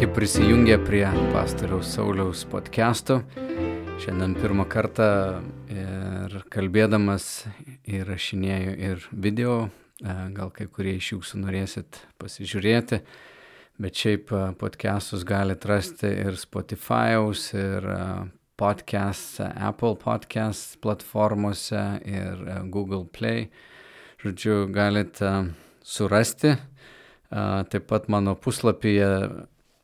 Sveiki prisijungę prie pastoriaus Sauliaus podcastų. Šiandien pirmą kartą ir kalbėdamas įrašinėjau ir video, e, gal kai kurie iš jūsų norėsit pasižiūrėti, bet šiaip e, podcastus galite rasti ir Spotify'aus, ir e, podcast, Apple podcast platformose, ir Google Play. Žodžiu, galite surasti. Taip pat mano puslapyje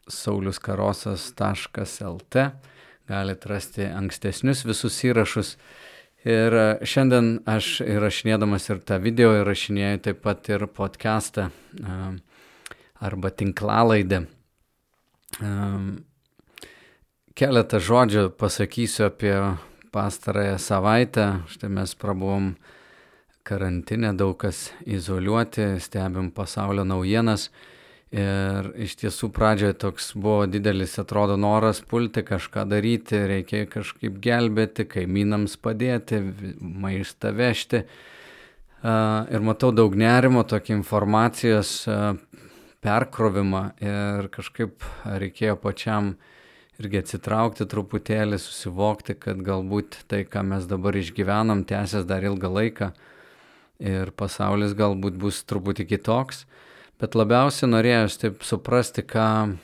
sauliuskarosas.lt. Galite rasti ankstesnius visus įrašus. Ir e, šiandien aš įrašinėdamas ir tą video įrašinėjau taip pat ir podcastą e, arba tinklalaidę. E, keletą žodžių pasakysiu apie pastarąją savaitę. Štai mes prabuvom karantinę, daug kas izoliuoti, stebim pasaulio naujienas. Ir iš tiesų pradžioje toks buvo didelis, atrodo, noras pulti kažką daryti, reikėjo kažkaip gelbėti, kaimynams padėti, maistą vežti. Ir matau daug nerimo, tokį informacijos perkrovimą ir kažkaip reikėjo pačiam irgi atsitraukti truputėlį, susivokti, kad galbūt tai, ką mes dabar išgyvenam, tęsės dar ilgą laiką ir pasaulis galbūt bus truputį kitoks bet labiausiai norėjus taip suprasti, ką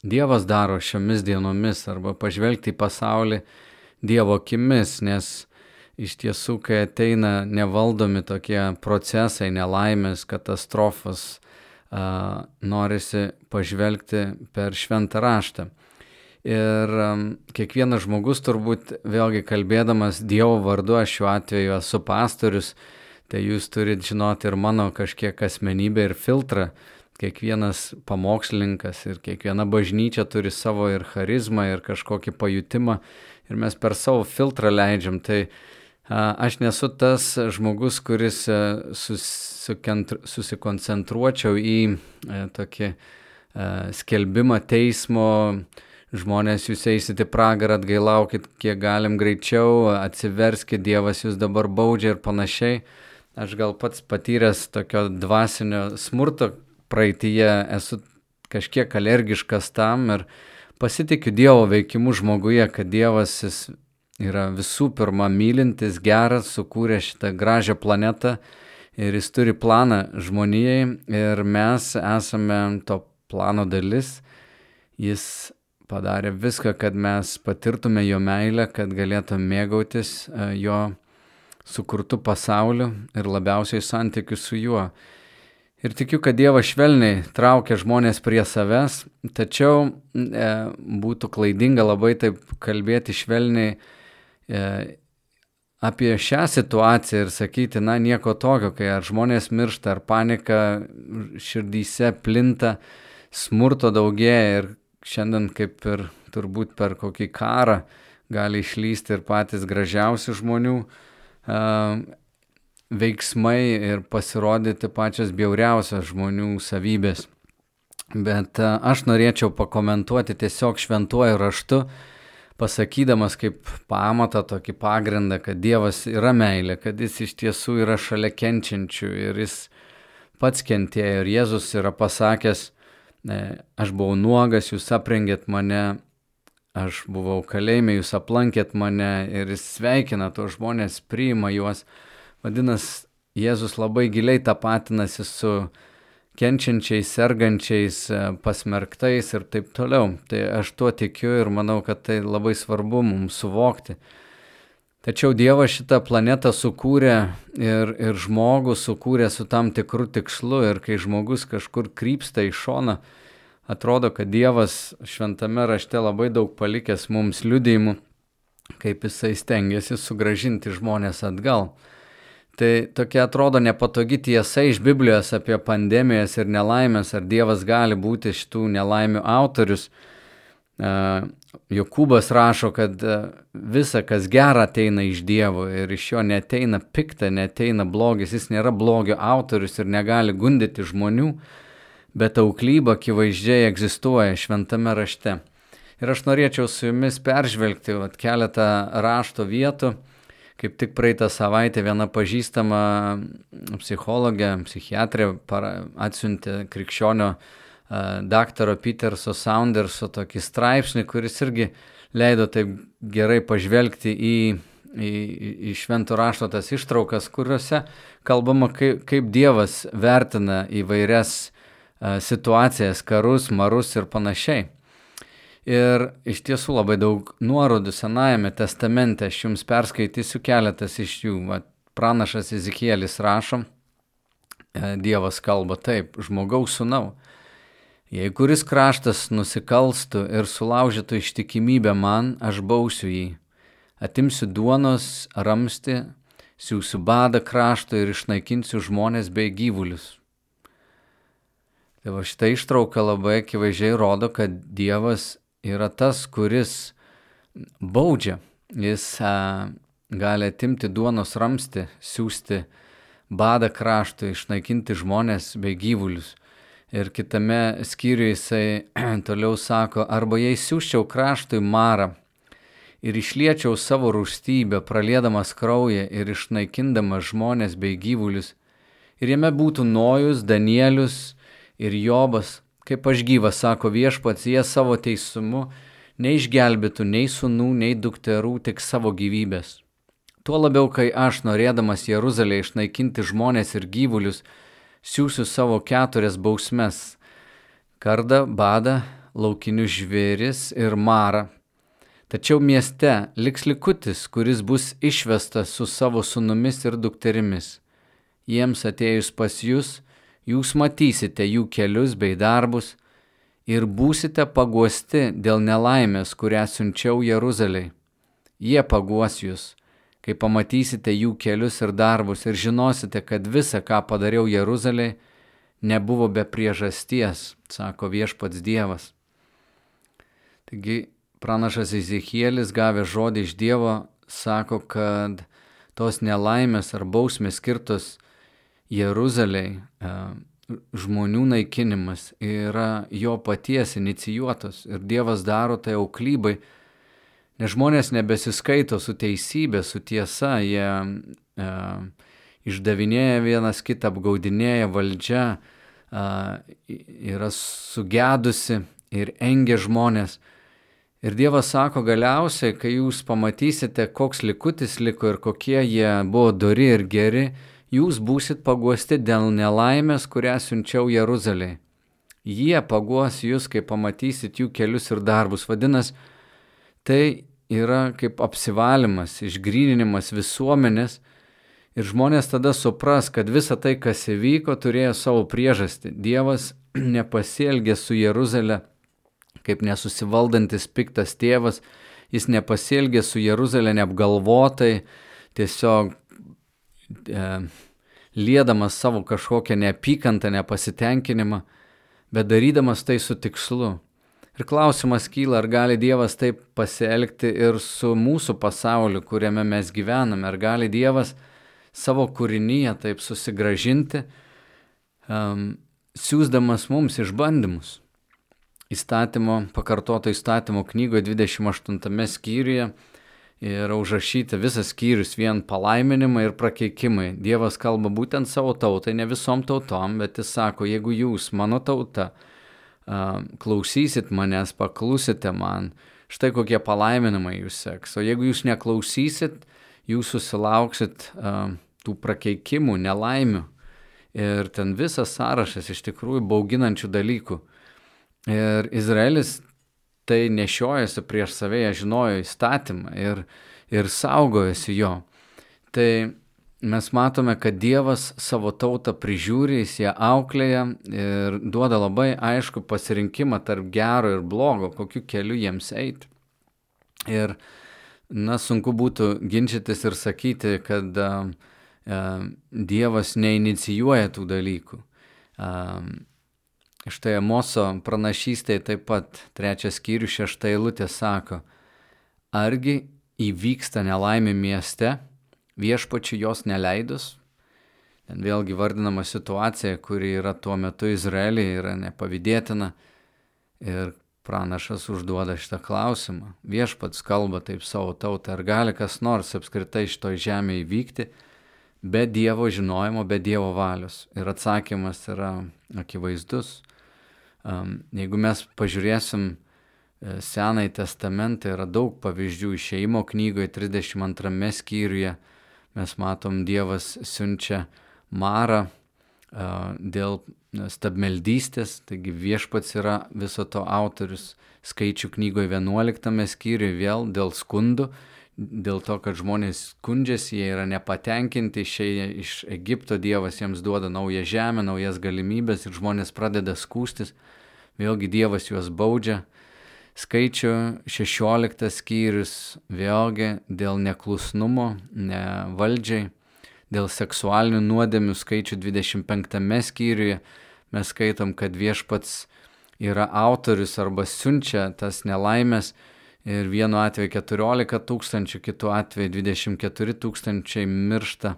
Dievas daro šiomis dienomis arba pažvelgti į pasaulį Dievo akimis, nes iš tiesų, kai ateina nevaldomi tokie procesai, nelaimės, katastrofos, uh, norisi pažvelgti per šventą raštą. Ir kiekvienas žmogus turbūt vėlgi kalbėdamas Dievo vardu, aš šiuo atveju esu pastorius, tai jūs turit žinoti ir mano kažkiek asmenybę ir filtrą. Kiekvienas pamokslininkas ir kiekviena bažnyčia turi savo ir charizmą, ir kažkokį pajutimą, ir mes per savo filtrą leidžiam. Tai aš nesu tas žmogus, kuris susikoncentruočiau į tokį skelbimą teismo, žmonės jūs eisite pragarą, atgailaukit kiek galim greičiau, atsiverskite, Dievas jūs dabar baudžia ir panašiai aš gal pats patyręs tokio dvasinio smurto praeitie esu kažkiek alergiškas tam ir pasitikiu Dievo veikimu žmoguje, kad Dievas jis yra visų pirma mylintis, geras, sukūrė šitą gražią planetą ir jis turi planą žmonijai ir mes esame to plano dalis. Jis padarė viską, kad mes patirtume jo meilę, kad galėtume mėgautis e, jo sukurtu pasauliu ir labiausiai santykiu su juo. Ir tikiu, kad Dievas švelniai traukia žmonės prie savęs, tačiau e, būtų klaidinga labai taip kalbėti švelniai e, apie šią situaciją ir sakyti, na nieko tokio, kai ar žmonės miršta, ar panika širdyse plinta, smurto daugėja ir šiandien kaip ir turbūt per kokį karą gali išlysti ir patys gražiausi žmonių veiksmai ir pasirodyti pačios bjauriausios žmonių savybės. Bet aš norėčiau pakomentuoti tiesiog šventuoju raštu, pasakydamas kaip pamatą tokį pagrindą, kad Dievas yra meilė, kad jis iš tiesų yra šalia kenčiančių ir jis pats kentėjo ir Jėzus yra pasakęs, aš buvau nuogas, jūs aprengėt mane, aš buvau kalėjime, jūs aplankėt mane ir jis sveikina tos žmonės, priima juos. Vadinasi, Jėzus labai giliai tapatinasi su kenčiančiais, sergančiais, pasmerktais ir taip toliau. Tai aš tuo tikiu ir manau, kad tai labai svarbu mums suvokti. Tačiau Dievas šitą planetą sukūrė ir, ir žmogų sukūrė su tam tikru tikslu ir kai žmogus kažkur krypsta į šoną, atrodo, kad Dievas šventame rašte labai daug palikęs mums liudėjimų, kaip jisai stengiasi sugražinti žmonės atgal. Tai tokia atrodo nepatogi tiesa iš Biblijos apie pandemijas ir nelaimės, ar Dievas gali būti šitų nelaimių autorius. Jokūbas rašo, kad visa, kas gera, ateina iš Dievo ir iš jo neteina pikta, neteina blogis, jis nėra blogio autorius ir negali gundyti žmonių bet auklyba akivaizdžiai egzistuoja šventame rašte. Ir aš norėčiau su jumis peržvelgti vat, keletą rašto vietų. Kaip tik praeitą savaitę viena pažįstama psichologė, psichiatrė atsiuntė krikščionio daktaro Peterso Saunderso tokį straipsnį, kuris irgi leido taip gerai pažvelgti į, į, į šventų rašto tas ištraukas, kuriuose kalbama, kaip, kaip Dievas vertina įvairias situacijas, karus, marus ir panašiai. Ir iš tiesų labai daug nuorodų Senajame testamente, aš jums perskaitysiu keletas iš jų. Va, pranašas Izikielis rašo, Dievas kalba taip, žmogaus sunau. Jei kuris kraštas nusikalstų ir sulaužytų ištikimybę man, aš bausiu jį. Atimsiu duonos, ramsti, siūsiu badą krašto ir išnaikinsiu žmonės bei gyvulius. Tai va šitą ištrauką labai akivaizdžiai rodo, kad Dievas yra tas, kuris baudžia. Jis a, gali atimti duonos ramsti, siūsti badą kraštui, išnaikinti žmonės bei gyvulius. Ir kitame skyriuje jisai toliau sako, arba jei siūščiau kraštui marą ir išliečiau savo rūstybę, pralėdamas kraują ir išnaikindamas žmonės bei gyvulius, ir jame būtų Nojus, Danielius, ir Jobas, kaip aš gyvas, sako viešpats, jie savo teisumu neišgelbėtų nei sunų, nei dukterų, tik savo gyvybės. Tuo labiau, kai aš, norėdamas Jeruzalę išnaikinti žmonės ir gyvulius, siūsiu savo keturias bausmes - kardą, badą, laukinius žvėris ir marą. Tačiau mieste liks likutis, kuris bus išvestas su savo sunumis ir dukterimis. Jiems atėjus pas jūs, jūs matysite jų kelius bei darbus ir būsite paguosti dėl nelaimės, kurią siunčiau Jeruzaliai. Jie paguos jūs, kai pamatysite jų kelius ir darbus ir žinosite, kad visa, ką padariau Jeruzaliai, nebuvo be priežasties, sako viešpats Dievas. Taigi pranašas Izikielis gavęs žodį iš Dievo sako, kad tos nelaimės ar bausmės skirtos Jeruzaliai e, žmonių naikinimas yra jo paties inicijuotas ir Dievas daro tai auklybai, nes žmonės nebesiskaito su teisybė, su tiesa, jie e, išdavinėja vienas kitą, apgaudinėja valdžia, e, yra sugedusi ir engia žmonės. Ir Dievas sako galiausiai, kai jūs pamatysite, koks likutis liko ir kokie jie buvo dori ir geri, jūs būsit paguosti dėl nelaimės, kurią siunčiau Jeruzalei. Jie paguos jūs, kai pamatysit jų kelius ir darbus. Vadinasi, tai yra kaip apsivalimas, išgryninimas visuomenės ir žmonės tada supras, kad visa tai, kas įvyko, turėjo savo priežastį. Dievas nepasielgė su Jeruzalė kaip nesusivaldantis piktas tėvas, jis nepasielgė su Jeruzalė neapgalvotai, tiesiog e, liedamas savo kažkokią neapykantą, nepasitenkinimą, bet darydamas tai su tikslu. Ir klausimas kyla, ar gali Dievas taip pasielgti ir su mūsų pasauliu, kuriame mes gyvename, ar gali Dievas savo kūrinyje taip susigražinti, um, siūsdamas mums išbandymus. Įstatymo, pakartoto įstatymo knygoje 28 skyriuje yra užrašyta visas skyrius vien palaiminimai ir prakeikimai. Dievas kalba būtent savo tautai, ne visom tautom, bet jis sako, jeigu jūs, mano tauta, klausysit manęs, paklusite man, štai kokie palaiminimai jūs seks. O jeigu jūs neklausysit, jūs susilauksit tų prakeikimų, nelaimių. Ir ten visas sąrašas iš tikrųjų bauginančių dalykų. Ir Izraelis tai nešiojasi prieš save, jie žinojo įstatymą ir, ir saugojosi jo. Tai mes matome, kad Dievas savo tautą prižiūri, jis ją auklėja ir duoda labai aišku pasirinkimą tarp gero ir blogo, kokiu keliu jiems eiti. Ir, na, sunku būtų ginčytis ir sakyti, kad uh, Dievas neinicijuoja tų dalykų. Uh, Štai Amoso pranašystėje taip pat trečias skyrius šešta eilutė sako, argi įvyksta nelaimė mieste, viešpačių jos neleidus. Ten vėlgi vardinama situacija, kuri yra tuo metu Izraelyje, yra nepavydėtina. Ir pranašas užduoda šitą klausimą. Viešpats kalba taip savo tautą, ar gali kas nors apskritai šitoj žemėje įvykti be Dievo žinojimo, be Dievo valios. Ir atsakymas yra akivaizdus Jeigu mes pažiūrėsim e, Senąjį testamentą, yra daug pavyzdžių išeimo knygoje 32 skyriuje. Mes matom, Dievas siunčia Marą dėl stabmeldystės, taigi viešpats yra viso to autorius. Skaičių knygoje 11 skyriuje vėl dėl skundų, dėl to, kad žmonės skundžiasi, jie yra nepatenkinti, išėję iš Egipto, Dievas jiems duoda naują žemę, naujas galimybės ir žmonės pradeda skūstis, vėlgi Dievas juos baudžia. Skaičių 16 skyrius vėlgi dėl neklusnumo, ne valdžiai, dėl seksualinių nuodėmių skaičių 25 skyriuje. Mes skaitom, kad viešpats yra autorius arba siunčia tas nelaimės ir vienu atveju 14 tūkstančių, kitu atveju 24 tūkstančiai miršta.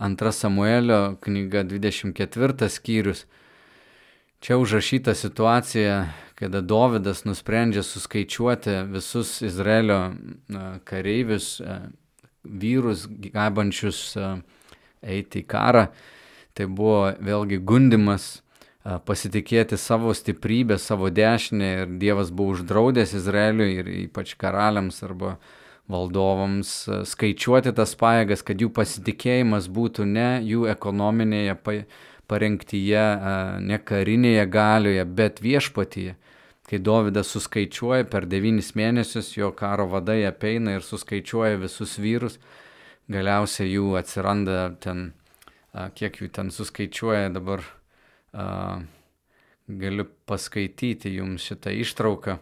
Antra Samuelio knyga 24 skyrius. Čia užrašyta situacija, kada Dovydas nusprendžia suskaičiuoti visus Izraelio kareivius, e, vyrus, gabančius e, eiti į karą. Tai buvo vėlgi gundimas pasitikėti savo stiprybę, savo dešinę ir Dievas buvo uždraudęs Izraeliui ir ypač karaliams arba valdovams skaičiuoti tas pajėgas, kad jų pasitikėjimas būtų ne jų ekonominėje parengtyje, ne karinėje galioje, bet viešpatyje. Kai Dovydas suskaičiuoja per devynis mėnesius, jo karo vadai apeina ir suskaičiuoja visus vyrus, galiausiai jų atsiranda ten, kiek jų ten suskaičiuoja dabar uh, galiu paskaityti jums šitą ištrauką,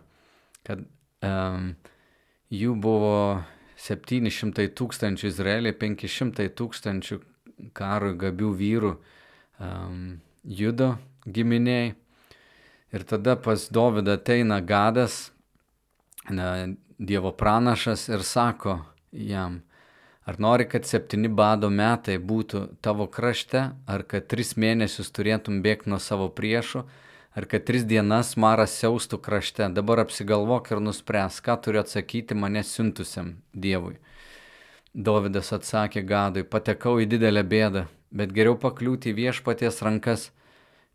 kad um, jų buvo 700 tūkstančių Izraelį, 500 tūkstančių karui gabių vyrų um, judo giminiai. Ir tada pas Dovydą ateina gadas, na, Dievo pranašas ir sako jam, Ar nori, kad septyni bado metai būtų tavo krašte, ar kad tris mėnesius turėtum bėgti nuo savo priešų, ar kad tris dienas maras siaustų krašte, dabar apsigalvok ir nuspręs, ką turiu atsakyti mane siuntusiam Dievui. Dovydas atsakė Gadui, patekau į didelę bėdą, bet geriau pakliūti į viešpaties rankas,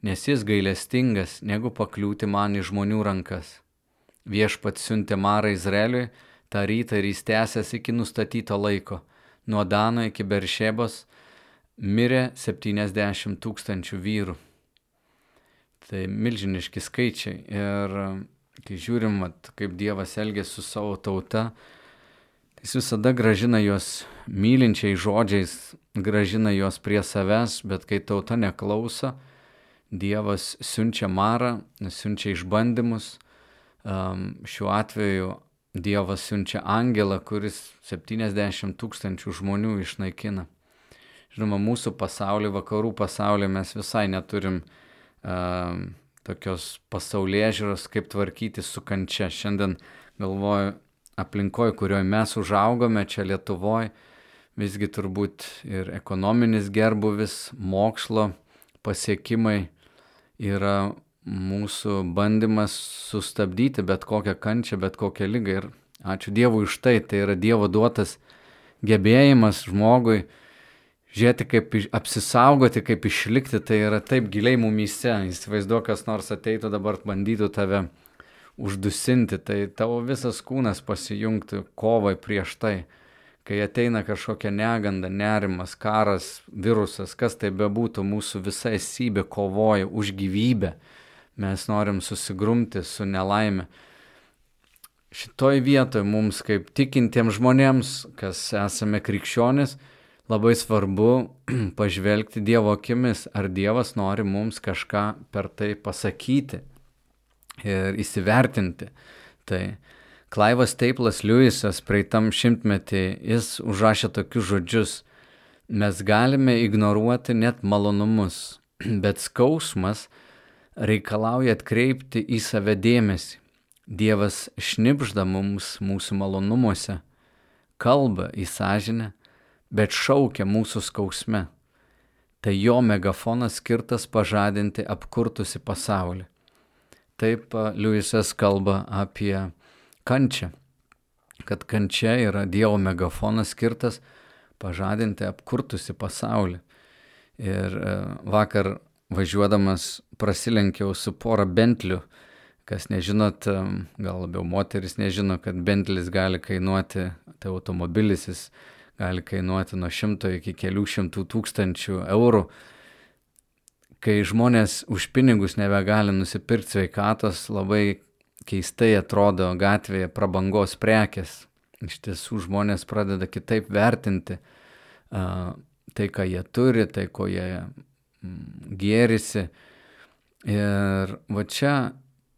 nes jis gailestingas, negu pakliūti man į žmonių rankas. Viešpats siuntė marą Izraeliui, tą rytą ir jis tęsėsi iki nustatyto laiko nuo Dano iki Beršėbos mirė 70 tūkstančių vyrų. Tai milžiniški skaičiai. Ir kai žiūrim, vat, kaip Dievas elgėsi su savo tauta, jis visada gražina juos mylinčiai žodžiais, gražina juos prie savęs, bet kai tauta neklauso, Dievas siunčia marą, siunčia išbandymus. Um, šiuo atveju Dievas siunčia angelą, kuris 70 tūkstančių žmonių išnaikina. Žinoma, mūsų pasaulio, vakarų pasaulio mes visai neturim uh, tokios pasaulyje žiūros, kaip tvarkyti su kančia. Šiandien galvoju, aplinkoje, kurioje mes užaugome, čia Lietuvoje, visgi turbūt ir ekonominis gerbuvis, mokslo pasiekimai yra mūsų bandymas sustabdyti bet kokią kančią, bet kokią lygą. Ir ačiū Dievui už tai, tai yra Dievo duotas gebėjimas žmogui žiūrėti, kaip apsisaugoti, kaip išlikti, tai yra taip giliai mumyse. Įsivaizduok, kas nors ateitų dabar bandytų tave uždusinti, tai tavo visas kūnas pasijungtų kovai prieš tai. Kai ateina kažkokia neganda, nerimas, karas, virusas, kas tai bebūtų, mūsų visa esybė kovoja už gyvybę mes norim susigrumti su nelaime. Šitoj vietoje mums kaip tikintiems žmonėms, kas esame krikščionis, labai svarbu pažvelgti Dievo akimis, ar Dievas nori mums kažką per tai pasakyti ir įsivertinti. Tai Klaivas Teiplas Liujisas praeitam šimtmetį, jis užrašė tokius žodžius, mes galime ignoruoti net malonumus, bet skausmas reikalauja atkreipti į save dėmesį. Dievas šnipžda mums mūsų malonumuose, kalba į sąžinę, bet šaukia mūsų skausme. Tai jo megafonas skirtas pažadinti apkurtusi pasaulį. Taip Liujisas kalba apie kančią, kad kančia yra Dievo megafonas skirtas pažadinti apkurtusi pasaulį. Ir vakar važiuodamas prasilenkiau su pora bentlių. Kas nežinot, gal labiau moteris nežino, kad bentlis gali kainuoti, tai automobilis jis gali kainuoti nuo šimto iki kelių šimtų tūkstančių eurų. Kai žmonės už pinigus nebegali nusipirkti sveikatos, labai keistai atrodo gatvėje prabangos prekės. Iš tiesų žmonės pradeda kitaip vertinti uh, tai, ką jie turi, tai, ko jie gėrisi. Ir va čia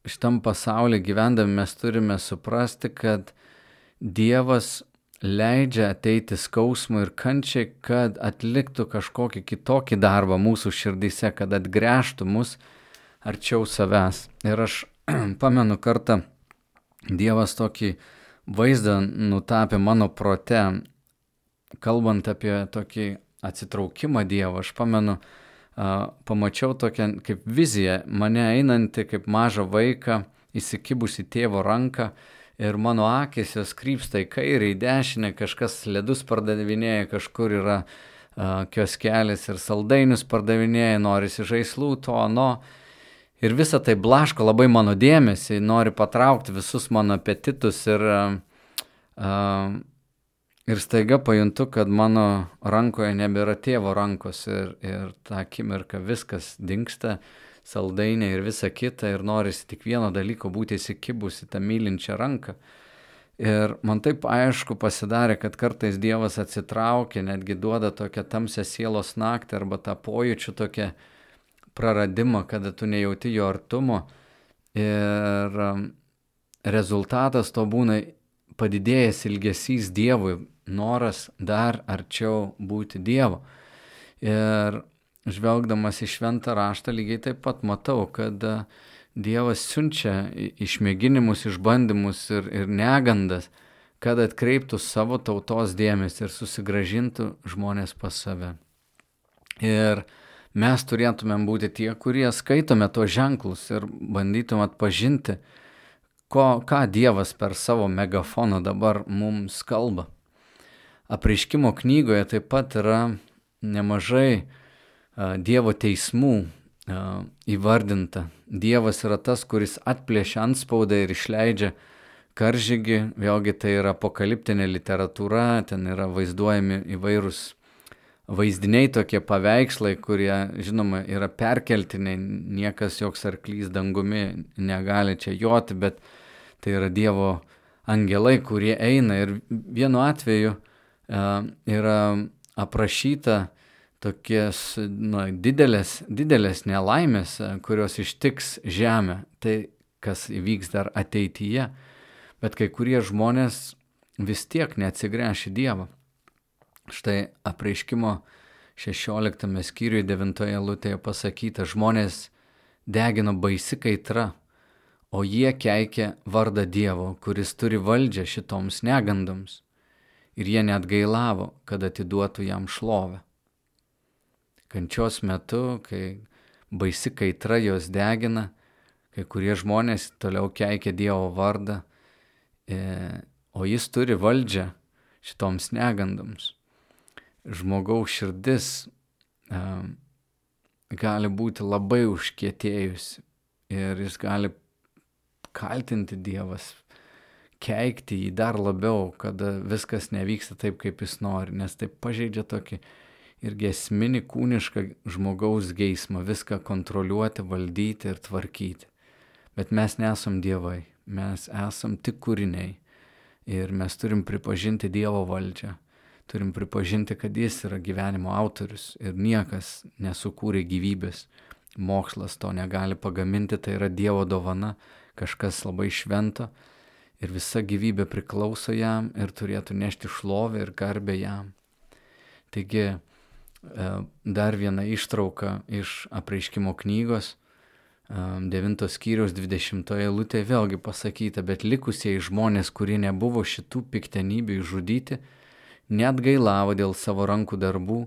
šitam pasaulyje gyvendami mes turime suprasti, kad Dievas leidžia ateiti skausmui ir kančiai, kad atliktų kažkokį kitokį darbą mūsų širdyse, kad atgręžtų mus arčiau savęs. Ir aš pamenu kartą, Dievas tokį vaizdą nutapė mano prote, kalbant apie tokį atsitraukimą Dievo. Aš pamenu, pamačiau tokią kaip viziją, mane einantį kaip mažą vaiką, įsikibusi tėvo ranką ir mano akis jos krypsta į kairę, į dešinę, kažkas ledus pardavinėja, kažkur yra uh, kioskelis ir saldainius pardavinėja, norisi žaislų, to, ano. Ir visa tai blaško labai mano dėmesį, nori patraukti visus mano apetitus ir uh, uh, Ir staiga pajuntu, kad mano rankoje nebėra tėvo rankos ir, ir tą akimirką viskas dinksta, saldainė ir visa kita ir norisi tik vieno dalyko būti įsikibusi tą mylinčią ranką. Ir man taip aišku pasidarė, kad kartais Dievas atsitraukia, netgi duoda tokią tamsią sielos naktį arba tą pojūčių tokią praradimą, kada tu nejauti jo artumo. Ir um, rezultatas to būna padidėjęs ilgesys Dievui, noras dar arčiau būti Dievo. Ir žvelgdamas į šventą raštą lygiai taip pat matau, kad e, Dievas siunčia išmėginimus, išbandymus ir, ir negandas, kad atkreiptų savo tautos dėmesį ir susigražintų žmonės pas save. Ir mes turėtumėm būti tie, kurie skaitome tos ženklus ir bandytum atpažinti, ko, ką Dievas per savo megafoną dabar mums kalba. Apreiškimo knygoje taip pat yra nemažai Dievo teismų įvardinta. Dievas yra tas, kuris atplėšia antspaudą ir išleidžia karžygį, vėlgi tai yra apokaliptinė literatūra, ten yra vaizduojami įvairūs vaizdiniai, tokie paveikslai, kurie, žinoma, yra perkeltiniai, niekas joks arklys dangumi negali čia joti, bet tai yra Dievo angelai, kurie eina. Ir vienu atveju yra aprašyta tokies nu, didelės, didelės nelaimės, kurios ištiks žemę, tai kas įvyks dar ateityje, bet kai kurie žmonės vis tiek neatsigręš į Dievą. Štai apreiškimo 16 skyriui 9 lūtėje pasakyta, žmonės degino baisi kaitra, o jie keikia vardą Dievo, kuris turi valdžią šitoms negandoms ir jie net gailavo, kad atiduotų jam šlovę. Kančios metu, kai baisi kaitra jos degina, kai kurie žmonės toliau keikia Dievo vardą, e, o jis turi valdžią šitoms negandoms. Žmogaus širdis e, gali būti labai užkietėjusi ir jis gali kaltinti Dievas, keikti jį dar labiau, kada viskas nevyksta taip, kaip jis nori, nes tai pažeidžia tokį irgi esminį kūnišką žmogaus geismą, viską kontroliuoti, valdyti ir tvarkyti. Bet mes nesam dievai, mes esam tik kūriniai. Ir mes turim pripažinti Dievo valdžią, turim pripažinti, kad Jis yra gyvenimo autorius ir niekas nesukūrė gyvybės, mokslas to negali pagaminti, tai yra Dievo dovana, kažkas labai švento ir visa gyvybė priklauso jam ir turėtų nešti šlovę ir garbę jam. Taigi e, dar viena ištrauka iš apreiškimo knygos, 9 e, skyriaus 20 eilutė vėlgi pasakyta, bet likusieji žmonės, kurie nebuvo šitų piktenybių išžudyti, net gailavo dėl savo rankų darbų,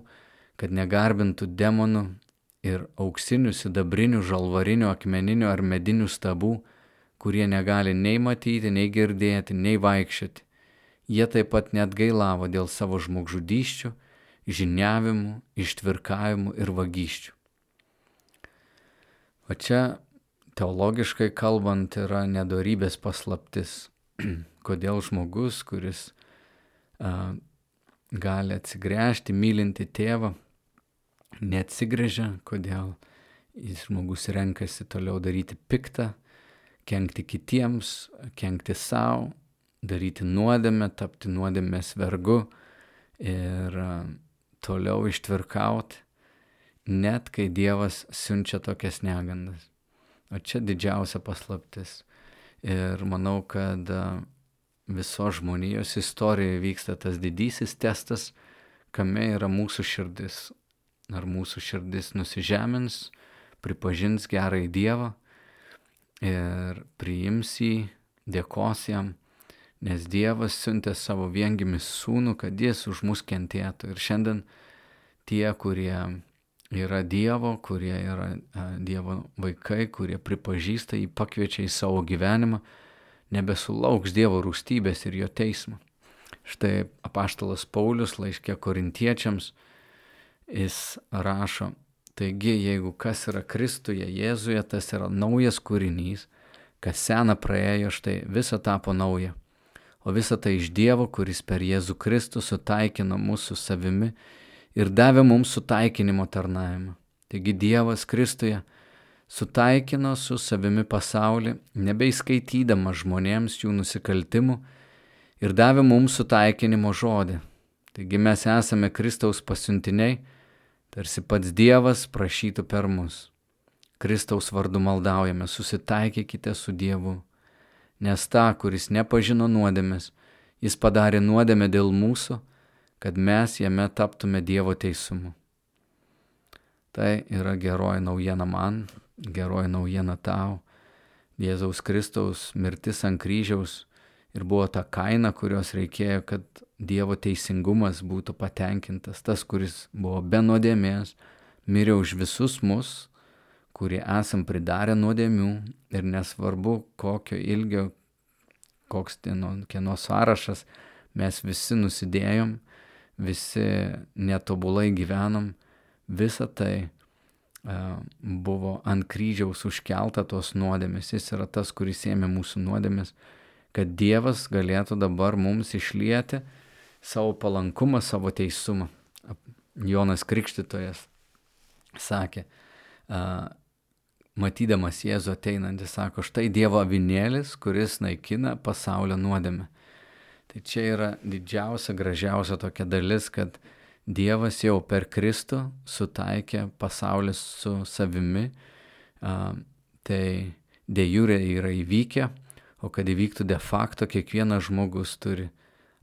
kad negarbintų demonų ir auksinių, sidabrinių, žalvarinių, akmeninių ar medinių stabų, kurie negali nei matyti, nei girdėti, nei vaikščioti. Jie taip pat net gailavo dėl savo žmogžudyščių, žiniavimų, ištvirkavimų ir vagysčių. O čia teologiškai kalbant yra nedorybės paslaptis. Kodėl žmogus, kuris a, gali atsigręžti, mylinti tėvą, neatsigrėžia, kodėl jis žmogus renkasi toliau daryti piktą, kenkti kitiems, kenkti savo, daryti nuodėmę, tapti nuodėmės vergu ir toliau ištvirkauti, net kai Dievas siunčia tokias negandas. O čia didžiausia paslaptis. Ir manau, kad viso žmonijos istorijoje vyksta tas didysis testas, kame yra mūsų širdis. Ar mūsų širdis nusižemins, pripažins gerąjį Dievą ir priims jį, dėkos jam, nes Dievas siuntė savo viengimis sūnų, kad jis už mus kentėtų. Ir šiandien tie, kurie yra Dievo, kurie yra Dievo vaikai, kurie pripažįsta jį, pakviečia į savo gyvenimą, nebesulauks Dievo rūstybės ir jo teismo. Štai apaštalas Paulius laiškė korintiečiams, jis rašo, taigi jeigu kas yra Kristuje, Jėzuje, tas yra naujas kūrinys, kas sena praėjo, štai visa tapo nauja. O visa tai iš Dievo, kuris per Jėzų Kristų sutaikino mūsų savimi ir davė mums sutaikinimo tarnavimą. Taigi Dievas Kristuje sutaikino su savimi pasaulį, nebeįskaitydama žmonėms jų nusikaltimų ir davė mums sutaikinimo žodį. Taigi mes esame Kristaus pasiuntiniai, tarsi pats Dievas prašytų per mus. Kristaus vardu maldaujame, susitaikykite su Dievu, nes tą, kuris nepažino nuodėmės, jis padarė nuodėmę dėl mūsų, kad mes jame taptume Dievo teisumu. Tai yra geroji naujiena man, geroji naujiena tau. Jėzaus Kristaus mirtis ant kryžiaus ir buvo ta kaina, kurios reikėjo, kad Dievo teisingumas būtų patenkintas. Tas, kuris buvo be nuodėmės, mirė už visus mus, kurie esam pridarę nuodėmių ir nesvarbu, kokio ilgio, koks kieno, kieno sąrašas, mes visi nusidėjom, visi netobulai gyvenom, visa tai buvo ant kryžiaus užkelta tos nuodėmės. Jis yra tas, kuris ėmė mūsų nuodėmės, kad Dievas galėtų dabar mums išlieti savo palankumą, savo teisumą. Jonas Krikštytojas sakė, matydamas Jėzų ateinantį, sako, štai Dievo avinėlis, kuris naikina pasaulio nuodėmę. Tai čia yra didžiausia, gražiausia tokia dalis, kad Dievas jau per Kristų sutaikė pasaulį su savimi, tai de jure yra įvykę, o kad įvyktų de facto, kiekvienas žmogus turi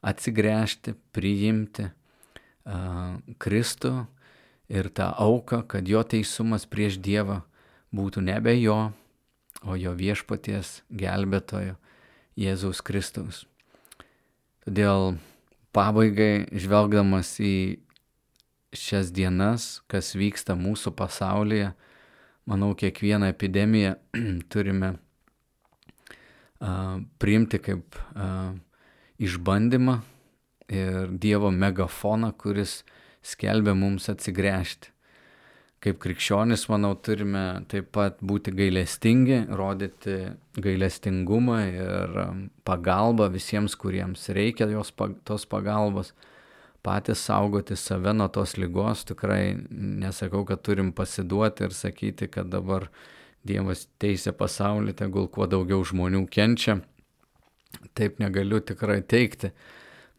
atsigręžti, priimti a, Kristų ir tą auką, kad jo teisumas prieš Dievą būtų nebe jo, o jo viešpaties gelbėtojo Jėzaus Kristaus. Todėl pabaigai, žvelgdamas į šias dienas, kas vyksta mūsų pasaulyje, manau, kiekvieną epidemiją turime uh, priimti kaip uh, išbandymą ir Dievo megafoną, kuris skelbia mums atsigręžti. Kaip krikščionis, manau, turime taip pat būti gailestingi, rodyti gailestingumą ir pagalbą visiems, kuriems reikia jos, tos pagalbos patys saugoti save nuo tos lygos. Tikrai nesakau, kad turim pasiduoti ir sakyti, kad dabar Dievas teisė pasaulį, tegul kuo daugiau žmonių kenčia. Taip negaliu tikrai teikti,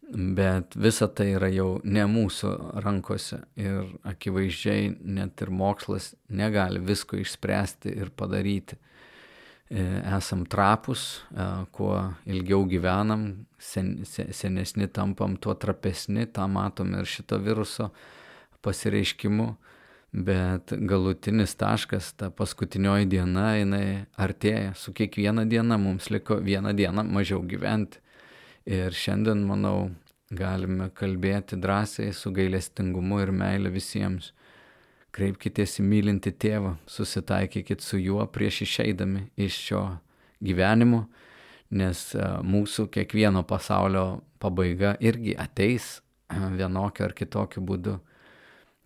bet visa tai yra jau ne mūsų rankose ir akivaizdžiai net ir mokslas negali visko išspręsti ir padaryti. E, esam trapus, e, kuo ilgiau gyvenam, sen, senesni tampam, tuo trapesni, tą matom ir šito viruso pasireiškimu, bet galutinis taškas, ta paskutinioji diena, jinai artėja, su kiekviena diena mums liko vieną dieną mažiau gyventi. Ir šiandien, manau, galime kalbėti drąsiai su gailestingumu ir meilė visiems kreipkitės į mylintį tėvą, susitaikykit su juo prieš išeidami iš šio gyvenimo, nes e, mūsų kiekvieno pasaulio pabaiga irgi ateis e, vienokiu ar kitokiu būdu.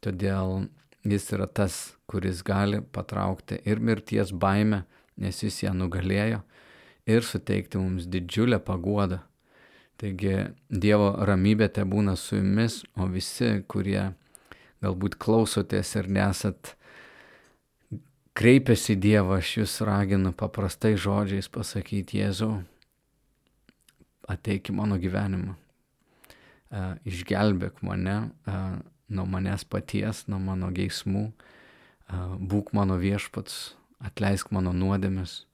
Todėl jis yra tas, kuris gali patraukti ir mirties baimę, nes jis ją nugalėjo, ir suteikti mums didžiulę paguodą. Taigi Dievo ramybė te būna su jumis, o visi, kurie galbūt klausotės ir nesat kreipėsi į Dievą, aš jūs raginu paprastai žodžiais pasakyti Jėzau, ateik į mano gyvenimą, išgelbėk mane nuo manęs paties, nuo mano geismų, būk mano viešpats, atleisk mano nuodėmes,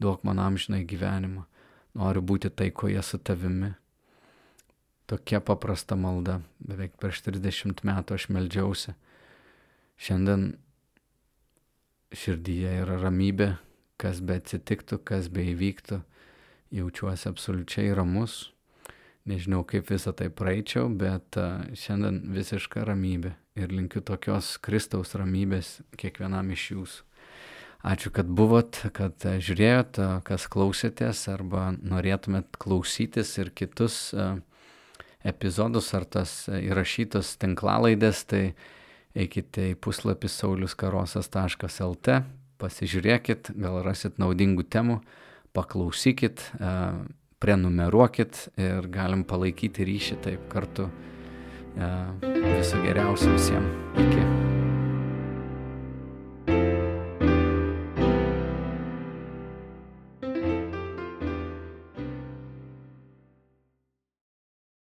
duok man amžinai gyvenimą, noriu būti taikoje su tavimi. Tokia paprasta malda, beveik prieš 30 metų aš meldžiausi. Šiandien širdyje yra ramybė, kas be atsitiktų, kas be įvyktų, jaučiuosi absoliučiai ramus, nežinau kaip visą tai praeičiau, bet šiandien visiška ramybė ir linkiu tokios Kristaus ramybės kiekvienam iš jūsų. Ačiū, kad buvot, kad žiūrėjot, kas klausėtės arba norėtumėt klausytis ir kitus epizodus ar tas įrašytos tinklalaidės, tai eikite į puslapį sauliuskarosas.lt, pasižiūrėkit, gal rasit naudingų temų, paklausykit, prenumeruokit ir galim palaikyti ryšį taip kartu. Viso geriausio visiems. Iki.